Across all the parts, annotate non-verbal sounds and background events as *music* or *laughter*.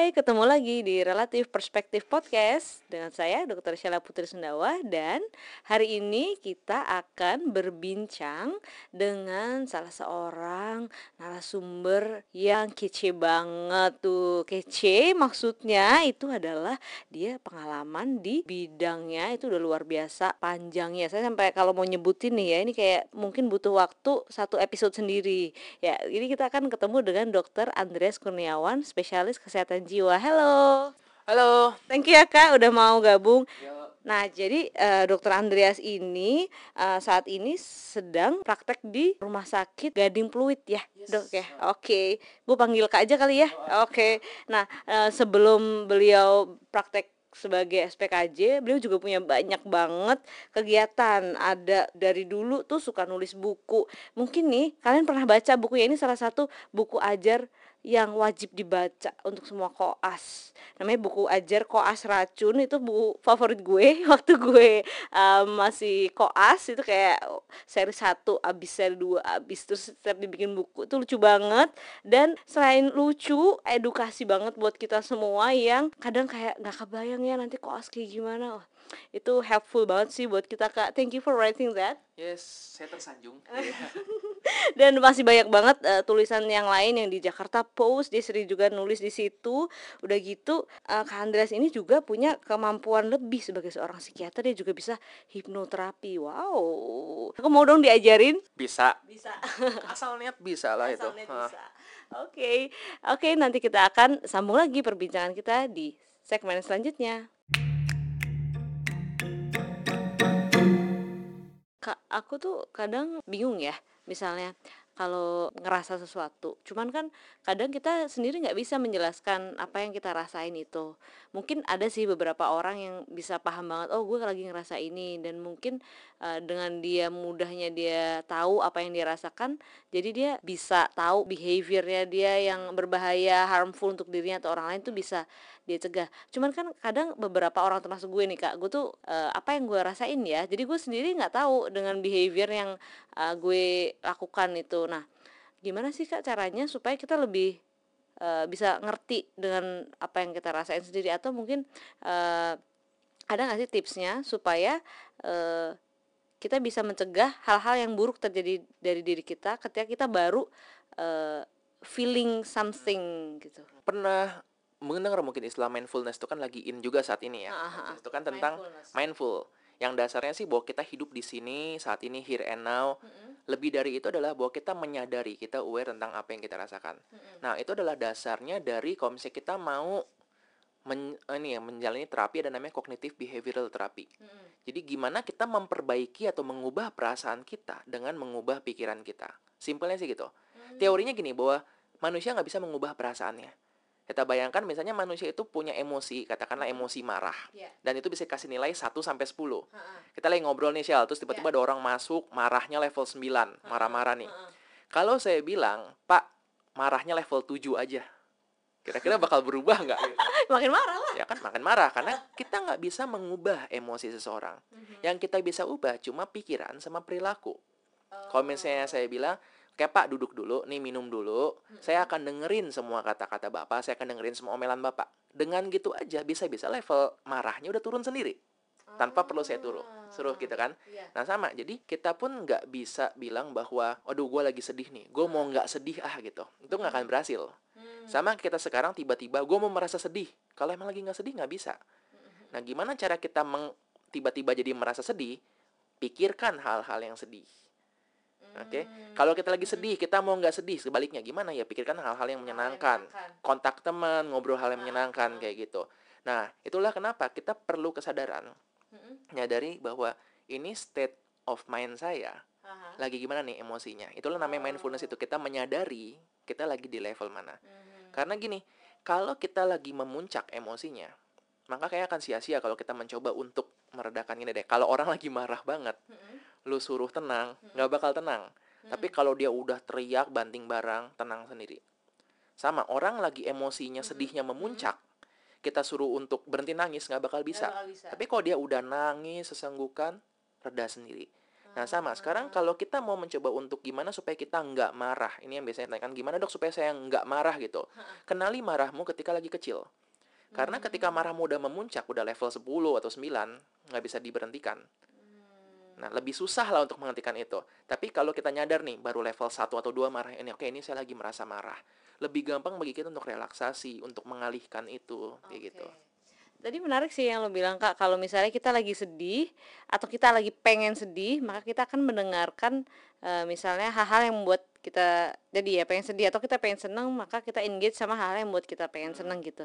Hai, ketemu lagi di Relatif Perspektif Podcast dengan saya Dr. Sheila Putri Sundawa dan hari ini kita akan berbincang dengan salah seorang narasumber yang kece banget tuh. Kece maksudnya itu adalah dia pengalaman di bidangnya itu udah luar biasa panjangnya. Saya sampai kalau mau nyebutin nih ya ini kayak mungkin butuh waktu satu episode sendiri. Ya, ini kita akan ketemu dengan Dr. Andreas Kurniawan, spesialis kesehatan jiwa. Halo. Halo. Thank you ya Kak udah mau gabung. Yo. Nah, jadi uh, Dokter Andreas ini uh, saat ini sedang praktek di Rumah Sakit Gading Pluit ya, yes. Dok ya. Oke, okay. gue panggil Kak aja kali ya. Oh, Oke. Okay. Nah, uh, sebelum beliau praktek sebagai SPKJ beliau juga punya banyak banget kegiatan ada dari dulu tuh suka nulis buku mungkin nih kalian pernah baca bukunya ini salah satu buku ajar yang wajib dibaca untuk semua koas. Namanya buku ajar koas racun itu buku favorit gue. *laughs* Waktu gue um, masih koas itu kayak seri satu abis seri dua abis terus setiap dibikin buku itu lucu banget. Dan selain lucu edukasi banget buat kita semua yang kadang kayak nggak kebayang ya nanti koas kayak gimana. Oh, itu helpful banget sih buat kita kak. Thank you for writing that. Yes saya tersanjung *laughs* dan masih banyak banget uh, tulisan yang lain yang di Jakarta Post dia sering juga nulis di situ. Udah gitu uh, kak Andreas ini juga punya kemampuan lebih sebagai seorang psikiater. Dia juga bisa hipnoterapi. Wow. Aku mau dong diajarin. Bisa. Bisa. *laughs* Asal niat bisa lah asal itu. oke. Oke okay. okay, nanti kita akan sambung lagi perbincangan kita di segmen selanjutnya. Kak, aku tuh kadang bingung ya, misalnya kalau ngerasa sesuatu. Cuman kan kadang kita sendiri nggak bisa menjelaskan apa yang kita rasain itu. Mungkin ada sih beberapa orang yang bisa paham banget, oh gue lagi ngerasa ini dan mungkin uh, dengan dia mudahnya dia tahu apa yang dia rasakan, jadi dia bisa tahu behaviornya dia yang berbahaya, harmful untuk dirinya atau orang lain tuh bisa dia cegah cuman kan kadang beberapa orang termasuk gue nih kak gue tuh uh, apa yang gue rasain ya jadi gue sendiri nggak tahu dengan behavior yang uh, gue lakukan itu nah gimana sih kak caranya supaya kita lebih uh, bisa ngerti dengan apa yang kita rasain sendiri atau mungkin uh, ada nggak sih tipsnya supaya uh, kita bisa mencegah hal-hal yang buruk terjadi dari diri kita ketika kita baru uh, feeling something gitu. Pernah mendengar mungkin istilah mindfulness itu kan lagi in juga saat ini ya. Aha, itu kan tentang mindful. Yang dasarnya sih bahwa kita hidup di sini saat ini here and now. Mm-hmm. Lebih dari itu adalah bahwa kita menyadari, kita aware tentang apa yang kita rasakan. Mm-hmm. Nah, itu adalah dasarnya dari kalau misalnya kita mau men, ini ya menjalani terapi ada namanya cognitive behavioral therapy. Mm-hmm. Jadi gimana kita memperbaiki atau mengubah perasaan kita dengan mengubah pikiran kita. Simpelnya sih gitu. Mm-hmm. Teorinya gini bahwa manusia nggak bisa mengubah perasaannya kita bayangkan misalnya manusia itu punya emosi, katakanlah emosi marah. Yeah. Dan itu bisa kasih nilai 1 sampai 10. Uh -uh. Kita lagi ngobrol nih Shell, terus tiba-tiba yeah. ada orang masuk, marahnya level 9, marah-marah nih. Kalau saya bilang, "Pak, marahnya level 7 aja." Kira-kira bakal berubah nggak? *laughs* Makin marah lah. Ya kan makin marah karena kita nggak bisa mengubah emosi seseorang. Mhm. -huh. Yang kita bisa ubah cuma pikiran sama perilaku. Oh. Kalau misalnya saya bilang, Kayak Pak duduk dulu, nih minum dulu. Hmm. Saya akan dengerin semua kata-kata Bapak, saya akan dengerin semua omelan Bapak. Dengan gitu aja bisa-bisa level marahnya udah turun sendiri. Tanpa perlu saya turun, suruh gitu kan. Yeah. Nah sama, jadi kita pun nggak bisa bilang bahwa, aduh gue lagi sedih nih, gue mau nggak sedih ah gitu. Itu nggak akan berhasil. Hmm. Sama kita sekarang tiba-tiba gue mau merasa sedih. Kalau emang lagi nggak sedih nggak bisa. Nah gimana cara kita tiba-tiba jadi merasa sedih? Pikirkan hal-hal yang sedih Oke, okay? Kalau kita lagi sedih, kita mau nggak sedih, sebaliknya gimana ya? Pikirkan hal-hal yang menyenangkan, kontak teman, ngobrol hal yang menyenangkan kayak gitu. Nah, itulah kenapa kita perlu kesadaran, nyadari bahwa ini state of mind saya, lagi gimana nih emosinya. Itulah namanya mindfulness itu kita menyadari kita lagi di level mana. Hmm. Karena gini, kalau kita lagi memuncak emosinya, maka kayak akan sia-sia kalau kita mencoba untuk meredakan ini deh. Kalau orang lagi marah banget, lu suruh tenang nggak bakal tenang hmm. tapi kalau dia udah teriak banting barang tenang sendiri sama orang lagi emosinya sedihnya memuncak kita suruh untuk berhenti nangis nggak bakal bisa. bakal bisa tapi kalau dia udah nangis sesenggukan reda sendiri Nah sama sekarang kalau kita mau mencoba untuk gimana supaya kita nggak marah, ini yang biasanya tanyakan gimana dok supaya saya nggak marah gitu. Kenali marahmu ketika lagi kecil. Karena ketika marahmu udah memuncak, udah level 10 atau 9, nggak bisa diberhentikan. Nah, lebih susah lah untuk menghentikan itu. Tapi kalau kita nyadar nih, baru level 1 atau 2 marah ini, oke ini saya lagi merasa marah. Lebih gampang bagi kita untuk relaksasi, untuk mengalihkan itu, kayak gitu. Tadi menarik sih yang lo bilang kak, kalau misalnya kita lagi sedih atau kita lagi pengen sedih, maka kita akan mendengarkan uh, misalnya hal-hal yang membuat kita jadi ya pengen sedih atau kita pengen seneng, maka kita engage sama hal-hal yang membuat kita pengen seneng gitu.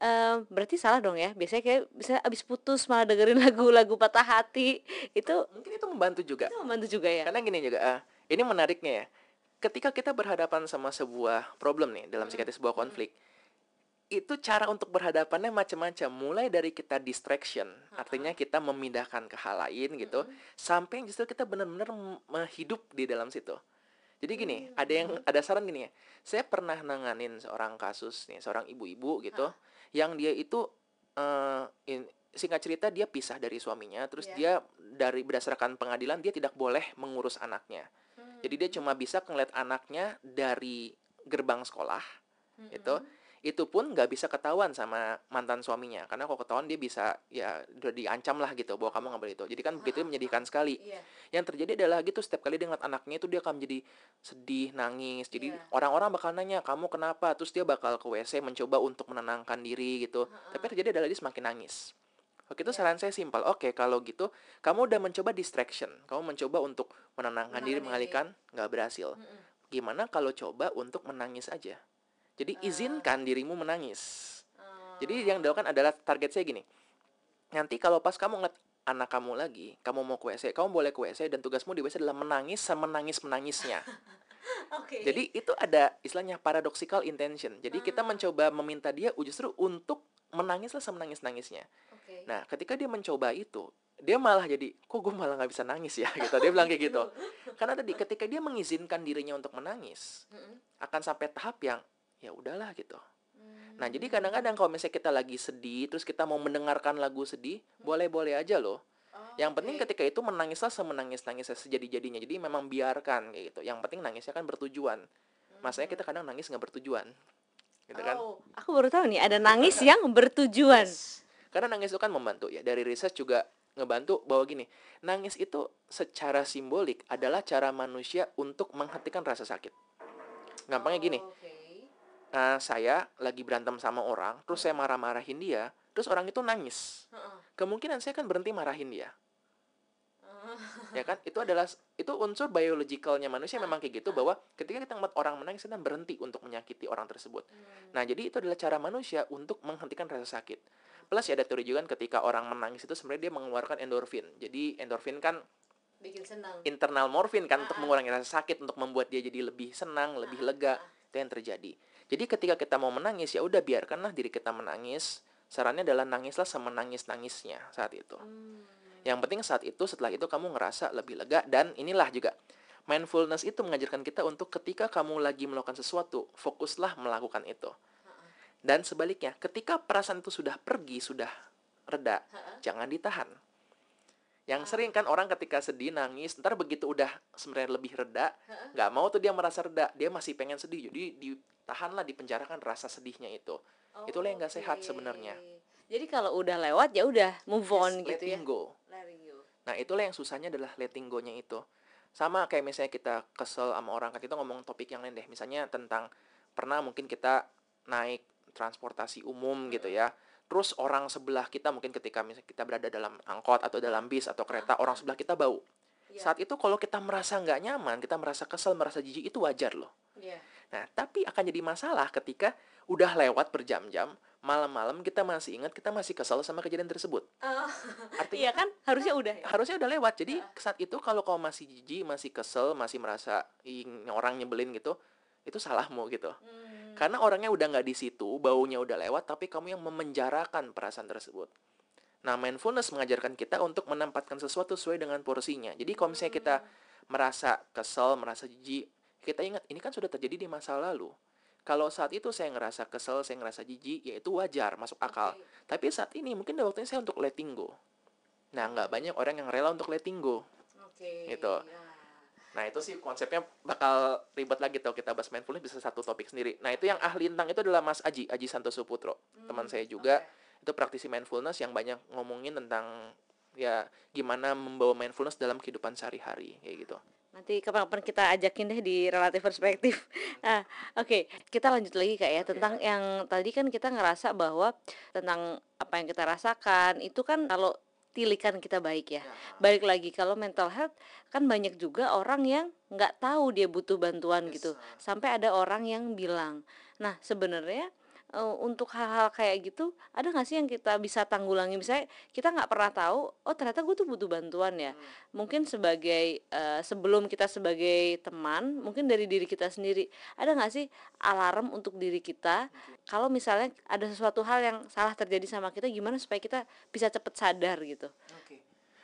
Uh, berarti salah dong ya? Biasanya kayak bisa abis putus malah dengerin *laughs* lagu-lagu patah hati itu. Mungkin itu membantu juga. Itu membantu juga ya. Karena gini juga, uh, ini menariknya ya. Ketika kita berhadapan sama sebuah problem nih dalam psikologi sebuah konflik. Hmm itu cara untuk berhadapannya macam-macam mulai dari kita distraction uh-huh. artinya kita memindahkan ke hal lain gitu uh-huh. sampai justru kita benar-benar hidup di dalam situ jadi gini uh-huh. ada yang ada saran gini ya saya pernah nanganin seorang kasus nih seorang ibu-ibu gitu uh-huh. yang dia itu uh, in, singkat cerita dia pisah dari suaminya terus yeah. dia dari berdasarkan pengadilan dia tidak boleh mengurus anaknya uh-huh. jadi dia cuma bisa ngeliat anaknya dari gerbang sekolah uh-huh. itu itu pun nggak bisa ketahuan sama mantan suaminya karena kalau ketahuan dia bisa ya udah diancam lah gitu bahwa kamu nggak boleh itu jadi kan begitu menyedihkan sekali yeah. yang terjadi adalah gitu setiap kali dia ngeliat anaknya itu dia akan menjadi sedih nangis jadi yeah. orang-orang bakal nanya kamu kenapa terus dia bakal ke wc mencoba untuk menenangkan diri gitu uh -huh. tapi terjadi adalah dia semakin nangis Oke itu yeah. saran saya simpel. Oke kalau gitu kamu udah mencoba distraction, kamu mencoba untuk menenangkan diri, mengalihkan, nggak berhasil. Mm -mm. Gimana kalau coba untuk menangis aja? Jadi uh. izinkan dirimu menangis. Uh. Jadi yang dilakukan adalah target saya gini. Nanti kalau pas kamu ngeliat anak kamu lagi, kamu mau ke WC, kamu boleh ke WC dan tugasmu di WC adalah menangis semenangis-menangisnya. *laughs* okay. Jadi itu ada istilahnya paradoxical intention. Jadi uh. kita mencoba meminta dia justru untuk menangislah semenangis-nangisnya. Okay. Nah, ketika dia mencoba itu, dia malah jadi, kok gue malah nggak bisa nangis ya, *laughs* gitu. Dia bilang kayak gitu. *laughs* Karena tadi ketika dia mengizinkan dirinya untuk menangis, -hmm. akan sampai tahap yang ya udahlah gitu. Hmm. nah jadi kadang-kadang kalau misalnya kita lagi sedih terus kita mau mendengarkan lagu sedih hmm. boleh-boleh aja loh. Oh, yang penting okay. ketika itu menangislah semenangis nangisnya sejadi jadinya jadi memang biarkan kayak gitu. Yang penting nangisnya kan bertujuan. Hmm. masanya kita kadang nangis nggak bertujuan. Gitu kan? Oh, aku baru tahu nih ada nangis *laughs* yang bertujuan. Yes. karena nangis itu kan membantu ya. Dari riset juga ngebantu bahwa gini nangis itu secara simbolik adalah cara manusia untuk menghentikan rasa sakit. Gampangnya gini oh, uh, saya lagi berantem sama orang, terus saya marah-marahin dia, terus orang itu nangis. Kemungkinan saya kan berhenti marahin dia. *laughs* ya kan? Itu adalah itu unsur biologikalnya manusia memang kayak gitu bahwa ketika kita melihat orang menangis kita berhenti untuk menyakiti orang tersebut. Hmm. Nah, jadi itu adalah cara manusia untuk menghentikan rasa sakit. Plus ya ada teori juga kan ketika orang menangis itu sebenarnya dia mengeluarkan endorfin. Jadi endorfin kan bikin senang. Internal morfin kan untuk mengurangi rasa sakit, untuk membuat dia jadi lebih senang, lebih lega. Itu yang terjadi. Jadi ketika kita mau menangis ya udah biarkanlah diri kita menangis. Sarannya adalah nangislah semenangis-nangisnya saat itu. Hmm. Yang penting saat itu setelah itu kamu ngerasa lebih lega dan inilah juga mindfulness itu mengajarkan kita untuk ketika kamu lagi melakukan sesuatu, fokuslah melakukan itu. Dan sebaliknya, ketika perasaan itu sudah pergi, sudah reda, jangan ditahan. Yang sering kan orang ketika sedih nangis, ntar begitu udah sebenarnya lebih reda, nggak mau tuh dia merasa reda, dia masih pengen sedih, jadi ditahanlah dipenjarakan rasa sedihnya itu. Oh, Itulah yang nggak okay. sehat sebenarnya. Jadi kalau udah lewat ya udah move on yes, gitu ya. Go. Nah itulah yang susahnya adalah letting go-nya itu. Sama kayak misalnya kita kesel sama orang, kan kita ngomong topik yang lain deh. Misalnya tentang pernah mungkin kita naik transportasi umum gitu ya terus orang sebelah kita mungkin ketika misalnya kita berada dalam angkot atau dalam bis atau kereta orang sebelah kita bau yeah. saat itu kalau kita merasa nggak nyaman kita merasa kesel merasa jijik itu wajar loh yeah. nah tapi akan jadi masalah ketika udah lewat berjam-jam malam-malam kita masih ingat kita masih kesel sama kejadian tersebut. Oh, Artinya iya kan harusnya udah ya? harusnya udah lewat. Jadi saat itu kalau kau masih jijik, masih kesel, masih merasa orang nyebelin gitu, itu salahmu gitu hmm. karena orangnya udah nggak di situ baunya udah lewat tapi kamu yang memenjarakan perasaan tersebut nah mindfulness mengajarkan kita untuk menempatkan sesuatu sesuai dengan porsinya jadi kalau misalnya kita hmm. merasa kesel merasa jijik kita ingat ini kan sudah terjadi di masa lalu kalau saat itu saya ngerasa kesel, saya ngerasa jijik, ya itu wajar, masuk akal. Okay. Tapi saat ini mungkin udah waktunya saya untuk letting go. Nah, nggak banyak orang yang rela untuk letting go. Oke. Gitu. Nah itu sih konsepnya bakal ribet lagi tuh kita bahas mindfulness bisa satu topik sendiri. Nah itu yang ahli tentang itu adalah Mas Aji, Aji Santoso Putro, teman saya juga. Itu praktisi mindfulness yang banyak ngomongin tentang ya gimana membawa mindfulness dalam kehidupan sehari-hari kayak gitu. Nanti kapan-kapan kita ajakin deh di relatif perspektif. Nah, *laughs* oke, kita lanjut lagi kak ya tentang yang tadi kan kita ngerasa bahwa tentang apa yang kita rasakan itu kan kalau tilikan kita baik ya. Balik lagi kalau mental health kan banyak juga orang yang nggak tahu dia butuh bantuan gitu. Sampai ada orang yang bilang. Nah, sebenarnya uh, untuk hal-hal kayak gitu ada nggak sih yang kita bisa tanggulangi? Misalnya kita nggak pernah tahu oh ternyata gue tuh butuh bantuan ya. Mungkin sebagai uh, sebelum kita sebagai teman mungkin dari diri kita sendiri ada nggak sih alarm untuk diri kita? Kalau misalnya ada sesuatu hal yang salah terjadi sama kita gimana supaya kita bisa cepet sadar gitu? Oke.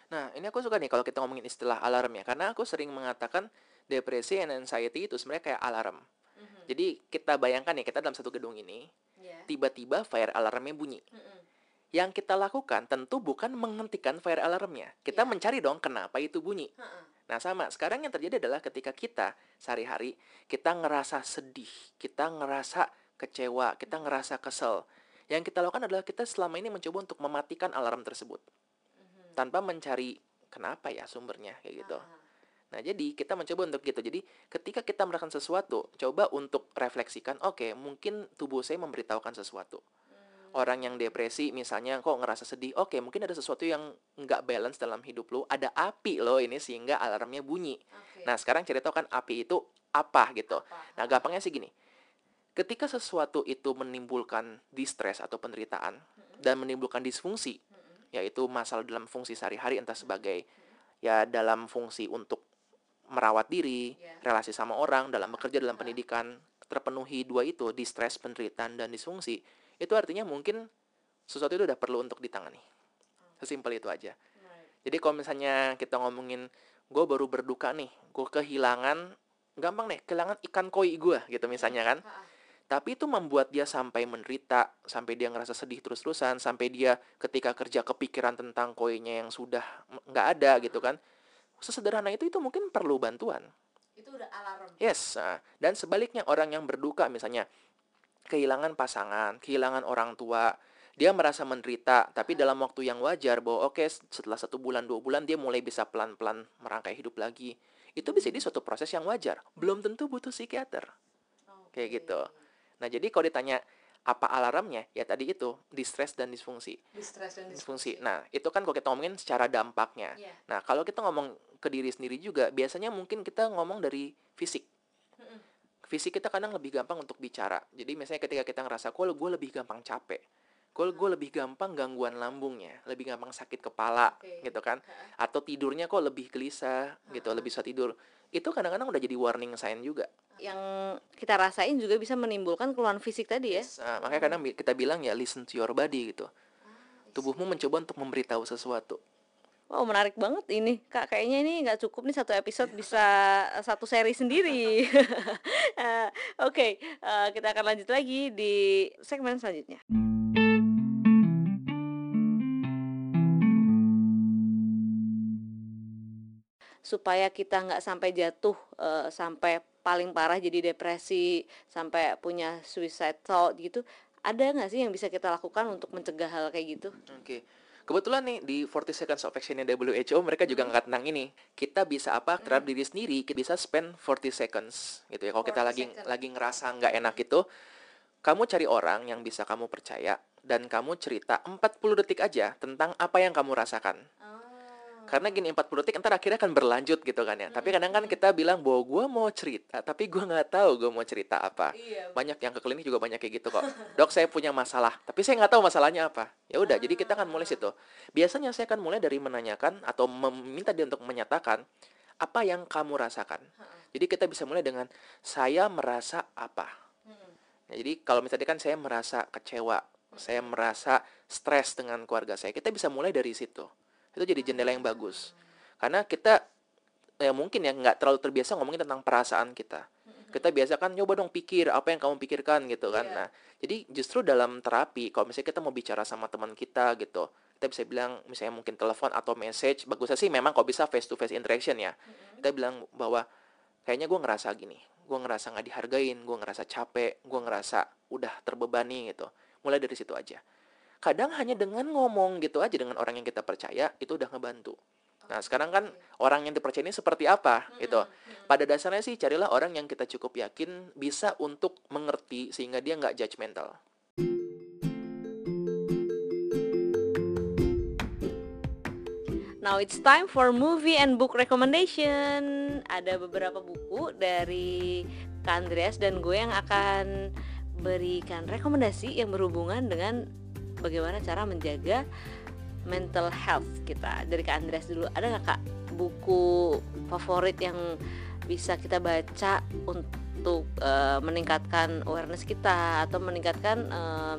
Nah, ini aku suka nih kalau kita ngomongin istilah alarm ya, karena aku sering mengatakan depresi and anxiety itu sebenarnya kayak alarm. Jadi kita bayangkan ya, kita dalam satu gedung ini, tiba-tiba fire alarmnya bunyi. Yang kita lakukan tentu bukan menghentikan fire alarmnya. Kita Iya. mencari dong kenapa itu bunyi. Nah, sama. Sekarang yang terjadi adalah ketika kita sehari-hari kita ngerasa sedih, kita ngerasa kecewa, kita ngerasa kesel. Yang kita lakukan adalah kita selama ini mencoba untuk mematikan alarm tersebut. Tanpa mencari kenapa ya sumbernya kayak gitu. Nah, jadi kita mencoba untuk gitu. Jadi, ketika kita merasakan sesuatu, coba untuk refleksikan, oke, mungkin tubuh saya memberitahukan sesuatu. Orang yang depresi misalnya kok ngerasa sedih, oke, mungkin ada sesuatu yang nggak balance dalam hidup lo, ada api lo ini sehingga alarmnya bunyi. Nah, sekarang ceritakan api itu apa gitu. Nah, gampangnya sih gini. Ketika sesuatu itu menimbulkan distress atau penderitaan dan menimbulkan disfungsi, yaitu masalah dalam fungsi sehari-hari entah sebagai ya dalam fungsi untuk merawat diri, Ya. relasi sama orang, dalam bekerja, dalam pendidikan, terpenuhi dua itu, distress, penderitaan, dan disfungsi, itu artinya mungkin sesuatu itu udah perlu untuk ditangani. Sesimpel itu aja. Jadi kalau misalnya kita ngomongin, gue baru berduka nih, gue kehilangan, gampang deh, kehilangan ikan koi gue gitu misalnya kan. Tapi itu membuat dia sampai menderita, sampai dia ngerasa sedih terus-terusan, sampai dia ketika kerja kepikiran tentang koinya yang sudah nggak ada gitu kan. Sesederhana itu itu mungkin perlu bantuan. itu udah alarm Yes, nah, dan sebaliknya orang yang berduka misalnya kehilangan pasangan, kehilangan orang tua, dia merasa menderita, tapi dalam waktu yang wajar bahwa oke setelah satu bulan dua bulan dia mulai bisa pelan-pelan merangkai hidup lagi. Itu bisa jadi suatu proses yang wajar. Belum tentu butuh psikiater. Kayak gitu. Nah jadi kalau ditanya apa alarmnya, ya tadi itu distress dan disfungsi. distress dan Disfungsi. Nah itu kan kalau kita ngomongin secara dampaknya. Iya. Nah, kalau kita ngomong ke diri sendiri juga, biasanya mungkin kita ngomong dari fisik. Fisik kita kadang lebih gampang untuk bicara. Jadi misalnya ketika kita ngerasa, kok gue lebih gampang capek. Kok gue lebih gampang gangguan lambungnya, lebih gampang sakit kepala, Oke. gitu kan. Atau tidurnya kok lebih gelisah, gitu, lebih susah tidur. Itu kadang-kadang udah jadi warning sign juga. yang kita rasain juga bisa menimbulkan keluhan fisik tadi ya Nah, makanya kadang kita bilang ya listen to your body gitu. Tubuhmu mencoba untuk memberitahu sesuatu. Wow menarik banget ini kak kayaknya ini nggak cukup nih satu episode bisa satu seri sendiri. *laughs* Eh, Oke eh, kita akan lanjut lagi di segmen selanjutnya. Supaya kita nggak sampai jatuh eh, sampai paling parah jadi depresi sampai punya suicide thought gitu. Ada nggak sih yang bisa kita lakukan untuk mencegah hal kayak gitu? Oke. Kebetulan nih di 40 Seconds of Action WHO mereka juga ngangkat tentang ini. Kita bisa apa terhadap diri sendiri, kita bisa spend 40 seconds gitu ya. Kalau kita 40 lagi second. lagi ngerasa nggak enak itu, kamu cari orang yang bisa kamu percaya dan kamu cerita 40 detik aja tentang apa yang kamu rasakan. Karena gini 40 detik ntar akhirnya akan berlanjut gitu kan ya. Tapi kadang kan kita bilang bahwa gue mau cerita, tapi gue nggak tahu gue mau cerita apa. Iya. Banyak yang ke klinik juga banyak kayak gitu kok. Dok saya punya masalah, tapi saya nggak tahu masalahnya apa. Ya udah, jadi kita akan mulai situ. Biasanya saya akan mulai dari menanyakan atau meminta dia untuk menyatakan apa yang kamu rasakan. Jadi kita bisa mulai dengan saya merasa apa. Nah, jadi kalau misalnya kan saya merasa kecewa, saya merasa stres dengan keluarga saya, kita bisa mulai dari situ. Itu jadi jendela yang bagus. Karena kita ya mungkin ya nggak terlalu terbiasa ngomongin tentang perasaan kita. Kita biasa kan nyoba dong pikir apa yang kamu pikirkan gitu kan. Iya. Nah, jadi justru dalam terapi kalau misalnya kita mau bicara sama teman kita gitu, kita bisa bilang misalnya mungkin telepon atau message bagusnya sih memang kok bisa face to face interaction ya kita bilang bahwa kayaknya gue ngerasa gini gue ngerasa nggak dihargain gue ngerasa capek gue ngerasa udah terbebani gitu mulai dari situ aja kadang hanya dengan ngomong gitu aja dengan orang yang kita percaya itu udah ngebantu Nah, sekarang kan orang yang dipercaya ini seperti apa gitu. Pada dasarnya sih carilah orang yang kita cukup yakin bisa untuk mengerti sehingga dia nggak judgmental. Now it's time for movie and book recommendation. Ada beberapa buku dari Kak Andreas dan gue yang akan berikan rekomendasi yang berhubungan dengan bagaimana cara menjaga mental health kita. Dari Kak Andreas dulu, ada nggak Kak buku favorit yang bisa kita baca untuk uh, meningkatkan awareness kita atau meningkatkan uh,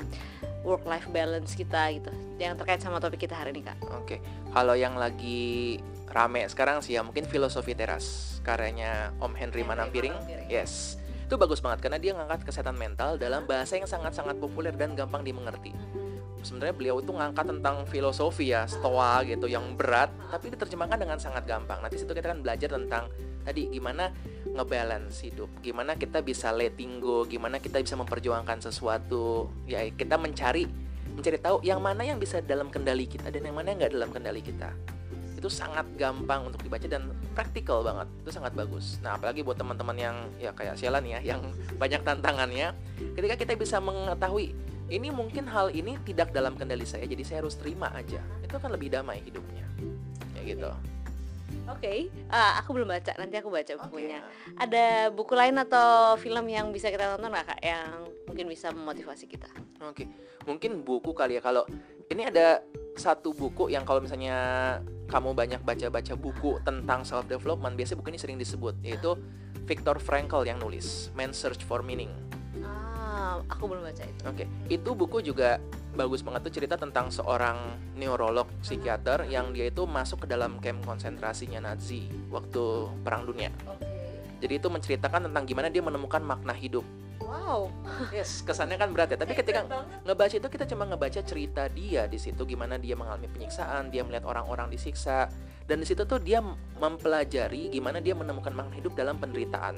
work life balance kita gitu yang terkait sama topik kita hari ini kak. Oke, kalau yang lagi rame sekarang sih ya mungkin filosofi teras karyanya Om Henry, Henry Manampiring. Yes, itu bagus banget karena dia ngangkat kesehatan mental dalam bahasa yang sangat-sangat populer dan gampang dimengerti. Sebenarnya beliau itu ngangkat tentang filosofi ya, stoa gitu yang berat, tapi diterjemahkan dengan sangat gampang. Nanti situ kita akan belajar tentang tadi gimana ngebalance hidup, gimana kita bisa letting go, gimana kita bisa memperjuangkan sesuatu. Ya kita mencari mencari tahu yang mana yang bisa dalam kendali kita dan yang mana yang nggak dalam kendali kita itu sangat gampang untuk dibaca dan praktikal banget itu sangat bagus nah apalagi buat teman-teman yang ya kayak nih ya yang *laughs* banyak tantangannya ketika kita bisa mengetahui ini mungkin hal ini tidak dalam kendali saya jadi saya harus terima aja itu akan lebih damai hidupnya ya gitu Oke, okay. uh, aku belum baca. Nanti aku baca bukunya. Okay. Ada buku lain atau film yang bisa kita tonton nggak kak? Yang mungkin bisa memotivasi kita? Oke, okay. mungkin buku kali ya. Kalau ini ada satu buku yang kalau misalnya kamu banyak baca-baca buku tentang self development, biasanya buku ini sering disebut, yaitu Viktor Frankl yang nulis Man Search for Meaning. Ah, aku belum baca itu. Oke, okay. itu buku juga bagus banget tuh cerita tentang seorang neurolog psikiater yang dia itu masuk ke dalam camp konsentrasinya Nazi waktu Perang Dunia. Jadi itu menceritakan tentang gimana dia menemukan makna hidup. Wow. Yes, kesannya kan berat ya. Tapi ketika ngebaca itu kita cuma ngebaca cerita dia di situ gimana dia mengalami penyiksaan, dia melihat orang-orang disiksa, dan di situ tuh dia mempelajari gimana dia menemukan makna hidup dalam penderitaan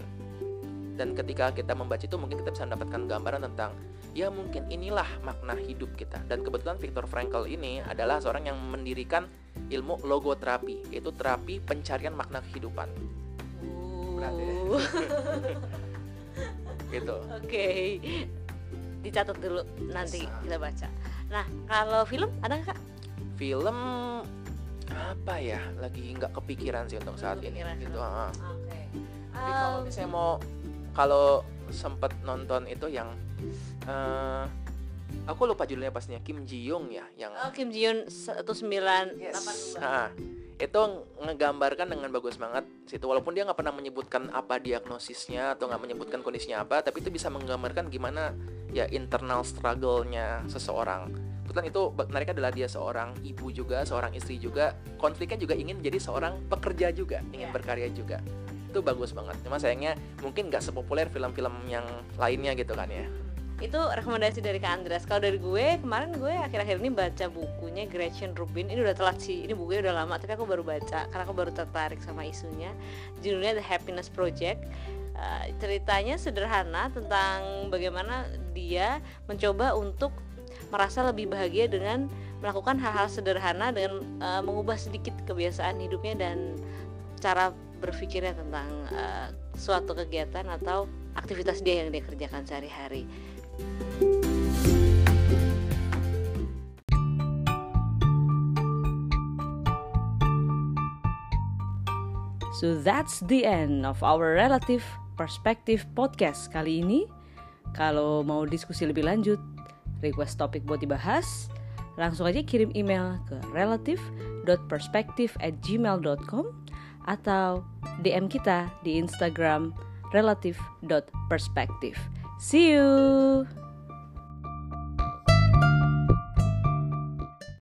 dan ketika kita membaca itu mungkin kita bisa mendapatkan gambaran tentang ya mungkin inilah makna hidup kita. Dan kebetulan Viktor Frankl ini adalah seorang yang mendirikan ilmu logoterapi yaitu terapi pencarian makna kehidupan. Berat ya. *laughs* Gitu. Oke. Okay. dicatat dulu nanti kita baca. Nah kalau film ada nggak film apa ya? Lagi nggak kepikiran sih untuk saat ini. gitu oke. Okay. Tapi kalau misalnya mau kalau sempet nonton itu yang uh, aku lupa judulnya pastinya Kim Ji Young ya yang oh, Kim Ji Young 1982 yes. nah, itu ngegambarkan dengan bagus banget situ. Walaupun dia nggak pernah menyebutkan apa diagnosisnya atau nggak menyebutkan kondisinya apa tapi itu bisa menggambarkan gimana ya internal struggle-nya seseorang. Kebetulan itu menariknya adalah dia seorang ibu juga seorang istri juga. Konfliknya juga ingin menjadi seorang pekerja juga ingin yeah. berkarya juga itu bagus banget. Cuma sayangnya mungkin nggak sepopuler film-film yang lainnya gitu kan ya. Itu rekomendasi dari Kak Andreas. Kalau dari gue kemarin gue akhir-akhir ini baca bukunya Gretchen Rubin. Ini udah telat sih ini bukunya udah lama tapi aku baru baca karena aku baru tertarik sama isunya. Judulnya The Happiness Project. Uh, ceritanya sederhana tentang bagaimana dia mencoba untuk merasa lebih bahagia dengan melakukan hal-hal sederhana dengan uh, mengubah sedikit kebiasaan hidupnya dan cara berpikirnya tentang uh, suatu kegiatan atau aktivitas dia yang dia kerjakan sehari-hari. So that's the end of our relative perspective podcast kali ini. Kalau mau diskusi lebih lanjut, request topik buat dibahas, langsung aja kirim email ke relative.perspective at gmail.com atau DM kita di Instagram relative.perspective. See you!